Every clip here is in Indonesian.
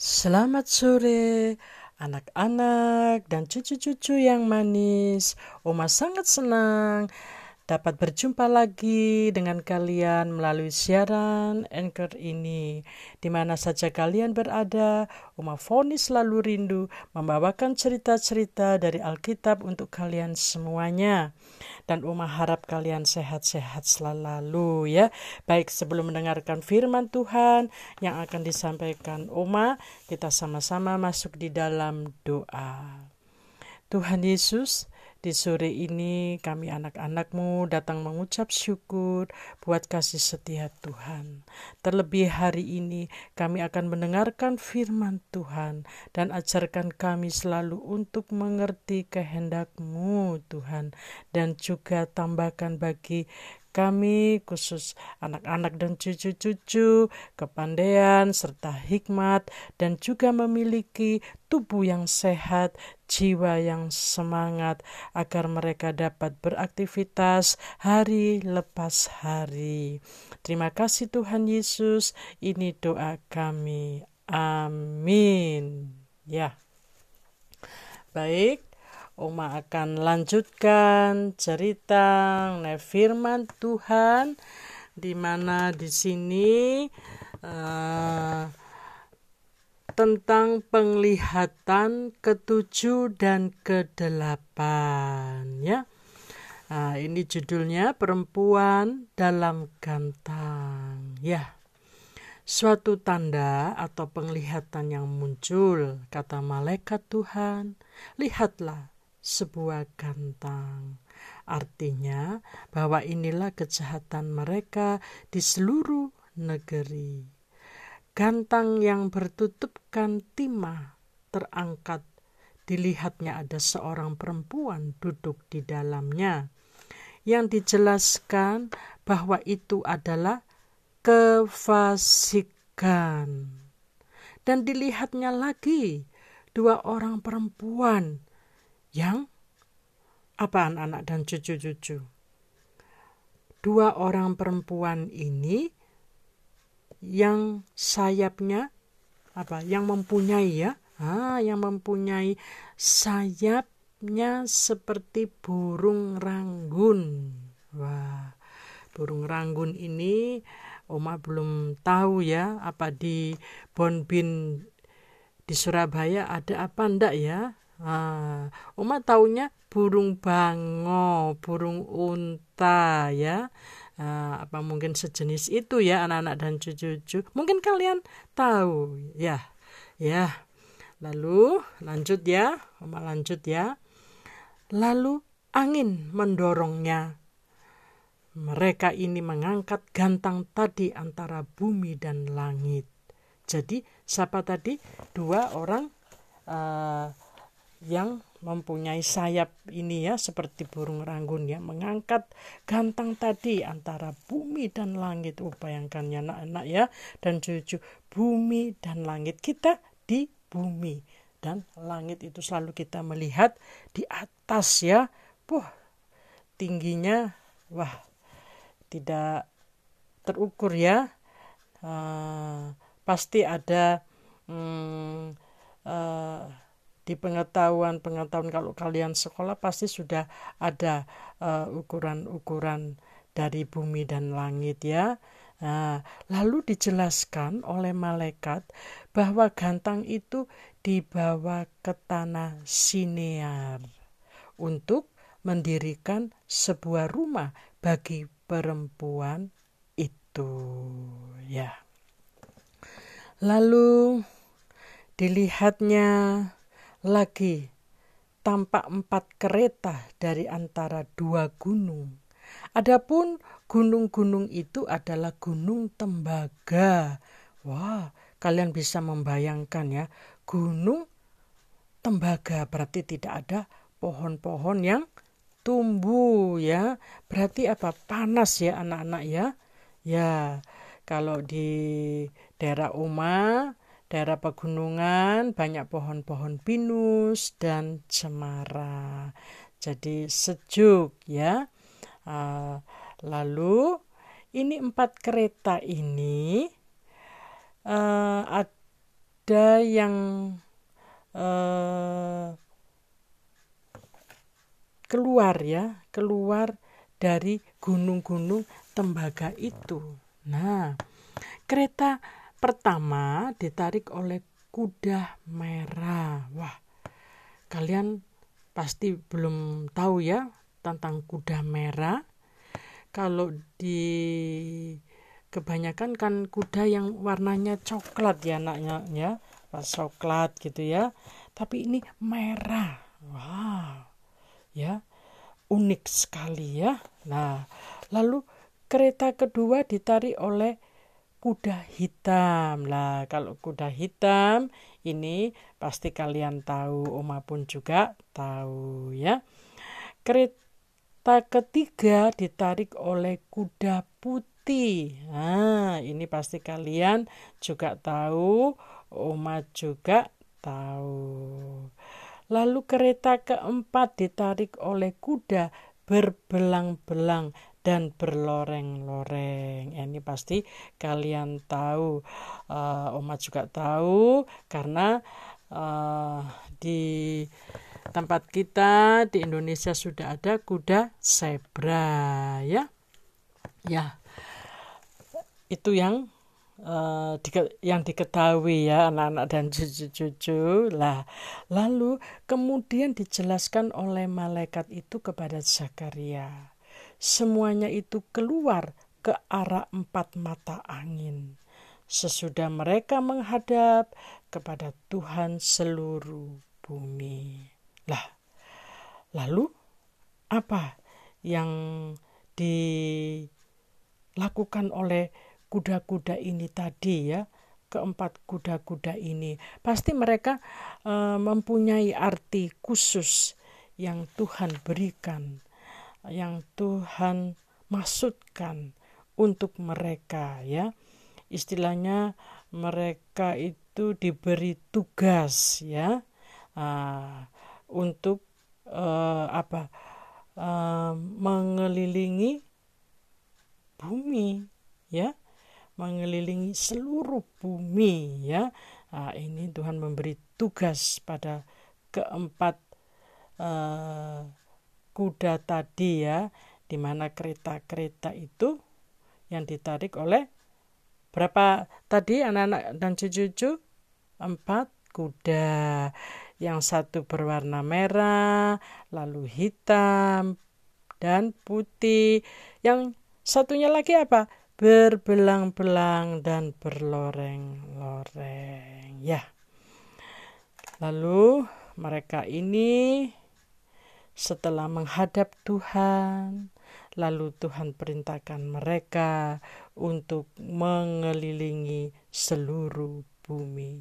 Selamat sore, anak-anak dan cucu-cucu yang manis. Oma sangat senang dapat berjumpa lagi dengan kalian melalui siaran Anchor ini. Di mana saja kalian berada, Oma Foni selalu rindu membawakan cerita-cerita dari Alkitab untuk kalian semuanya. Dan Oma harap kalian sehat-sehat selalu ya. Baik sebelum mendengarkan firman Tuhan yang akan disampaikan Oma, kita sama-sama masuk di dalam doa. Tuhan Yesus, di sore ini kami anak-anakmu datang mengucap syukur buat kasih setia Tuhan. Terlebih hari ini kami akan mendengarkan firman Tuhan dan ajarkan kami selalu untuk mengerti kehendakmu Tuhan. Dan juga tambahkan bagi kami khusus anak-anak dan cucu-cucu kepandaian serta hikmat dan juga memiliki tubuh yang sehat, jiwa yang semangat agar mereka dapat beraktivitas hari lepas hari. Terima kasih Tuhan Yesus, ini doa kami. Amin. Ya. Baik, Oma akan lanjutkan cerita firman Tuhan di mana di sini uh, tentang penglihatan ketujuh dan kedelapan ya. Nah, ini judulnya perempuan dalam gantang ya. Suatu tanda atau penglihatan yang muncul, kata malaikat Tuhan, lihatlah sebuah gantang. Artinya bahwa inilah kejahatan mereka di seluruh negeri. Gantang yang bertutupkan timah terangkat. Dilihatnya ada seorang perempuan duduk di dalamnya. Yang dijelaskan bahwa itu adalah kefasikan. Dan dilihatnya lagi dua orang perempuan yang apa anak-anak dan cucu-cucu. Dua orang perempuan ini yang sayapnya apa? Yang mempunyai ya, ah, yang mempunyai sayapnya seperti burung ranggun. Wah, burung ranggun ini Oma belum tahu ya apa di Bonbin di Surabaya ada apa ndak ya Ah, Uma taunya burung bango, burung unta ya. Ah, apa mungkin sejenis itu ya anak-anak dan cucu-cucu. Mungkin kalian tahu ya. Ya. Lalu lanjut ya, Uma lanjut ya. Lalu angin mendorongnya. Mereka ini mengangkat gantang tadi antara bumi dan langit. Jadi siapa tadi? Dua orang uh, yang mempunyai sayap ini ya seperti burung ranggun ya mengangkat gantang tadi antara bumi dan langit. Oh bayangkan ya anak-anak ya dan cucu bumi dan langit. Kita di bumi dan langit itu selalu kita melihat di atas ya. Wah tingginya wah tidak terukur ya. Uh, pasti ada hmm, uh, di pengetahuan-pengetahuan kalau kalian sekolah pasti sudah ada uh, ukuran-ukuran dari bumi dan langit ya. Nah, lalu dijelaskan oleh malaikat bahwa gantang itu dibawa ke tanah Sinear untuk mendirikan sebuah rumah bagi perempuan itu ya. Lalu dilihatnya lagi tampak empat kereta dari antara dua gunung. Adapun gunung-gunung itu adalah gunung tembaga. Wah, kalian bisa membayangkan ya, gunung tembaga berarti tidak ada pohon-pohon yang tumbuh ya. Berarti apa? Panas ya anak-anak ya. Ya, kalau di daerah Uma daerah pegunungan banyak pohon-pohon pinus dan cemara. Jadi sejuk ya. Uh, lalu ini empat kereta ini uh, kuda yang eh, keluar ya, keluar dari gunung-gunung tembaga itu. Nah, kereta pertama ditarik oleh kuda merah. Wah, kalian pasti belum tahu ya tentang kuda merah. Kalau di kebanyakan kan kuda yang warnanya coklat ya anaknya ya, coklat gitu ya. Tapi ini merah. Wow. Ya. Unik sekali ya. Nah, lalu kereta kedua ditarik oleh kuda hitam. Lah, kalau kuda hitam ini pasti kalian tahu, Oma pun juga tahu ya. Kereta ketiga ditarik oleh kuda putih. Nah, ini pasti kalian juga tahu, Oma juga tahu. Lalu kereta keempat ditarik oleh kuda berbelang-belang dan berloreng-loreng. Ya, ini pasti kalian tahu, uh, Oma juga tahu karena uh, di tempat kita di Indonesia sudah ada kuda zebra, ya, ya. Itu yang uh, yang diketahui ya anak-anak dan cucu-cucu lah lalu kemudian dijelaskan oleh malaikat itu kepada Zakaria semuanya itu keluar ke arah empat mata angin. Sesudah mereka menghadap kepada Tuhan seluruh bumi. Lah, lalu apa yang dilakukan oleh kuda-kuda ini tadi ya? keempat kuda-kuda ini pasti mereka uh, mempunyai arti khusus yang Tuhan berikan yang Tuhan maksudkan untuk mereka ya. Istilahnya mereka itu diberi tugas ya. Uh, untuk uh, apa? Uh, mengelilingi bumi ya. Mengelilingi seluruh bumi ya. Uh, ini Tuhan memberi tugas pada keempat uh, kuda tadi ya, di mana kereta-kereta itu yang ditarik oleh berapa tadi anak-anak dan cucu-cucu? Empat kuda. Yang satu berwarna merah, lalu hitam, dan putih. Yang satunya lagi apa? Berbelang-belang dan berloreng-loreng. Ya. Lalu mereka ini setelah menghadap Tuhan, lalu Tuhan perintahkan mereka untuk mengelilingi seluruh bumi.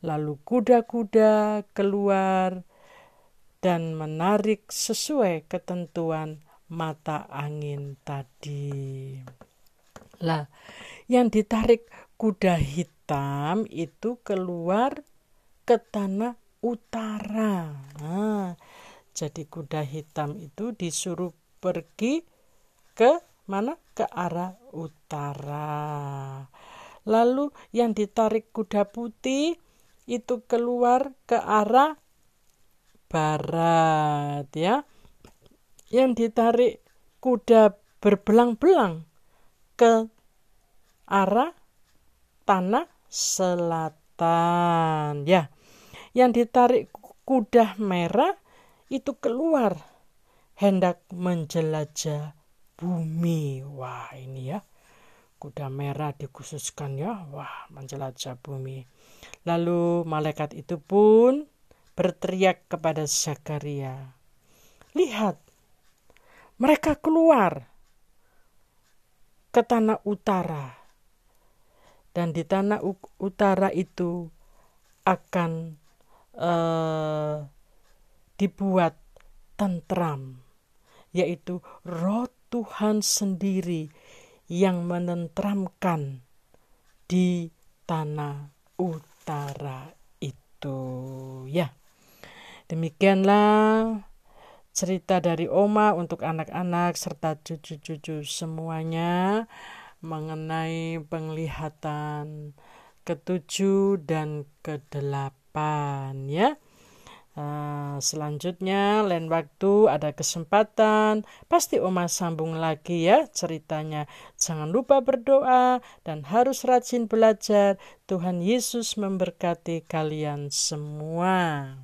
Lalu kuda-kuda keluar dan menarik sesuai ketentuan mata angin tadi. Lah, yang ditarik kuda hitam itu keluar ke tanah utara. Nah, jadi kuda hitam itu disuruh pergi ke mana? Ke arah utara. Lalu yang ditarik kuda putih itu keluar ke arah barat ya. Yang ditarik kuda berbelang-belang ke arah tanah selatan ya. Yang ditarik kuda merah itu keluar hendak menjelajah bumi. Wah, ini ya. Kuda merah dikhususkan ya. Wah, menjelajah bumi. Lalu malaikat itu pun berteriak kepada Zakaria. Lihat, mereka keluar ke tanah utara. Dan di tanah utara itu akan uh, dibuat tentram, yaitu roh Tuhan sendiri yang menentramkan di tanah utara itu ya demikianlah cerita dari Oma untuk anak-anak serta cucu-cucu semuanya mengenai penglihatan ketujuh dan kedelapan ya. Uh, selanjutnya lain waktu ada kesempatan. Pasti Oma sambung lagi ya ceritanya. Jangan lupa berdoa dan harus rajin belajar. Tuhan Yesus memberkati kalian semua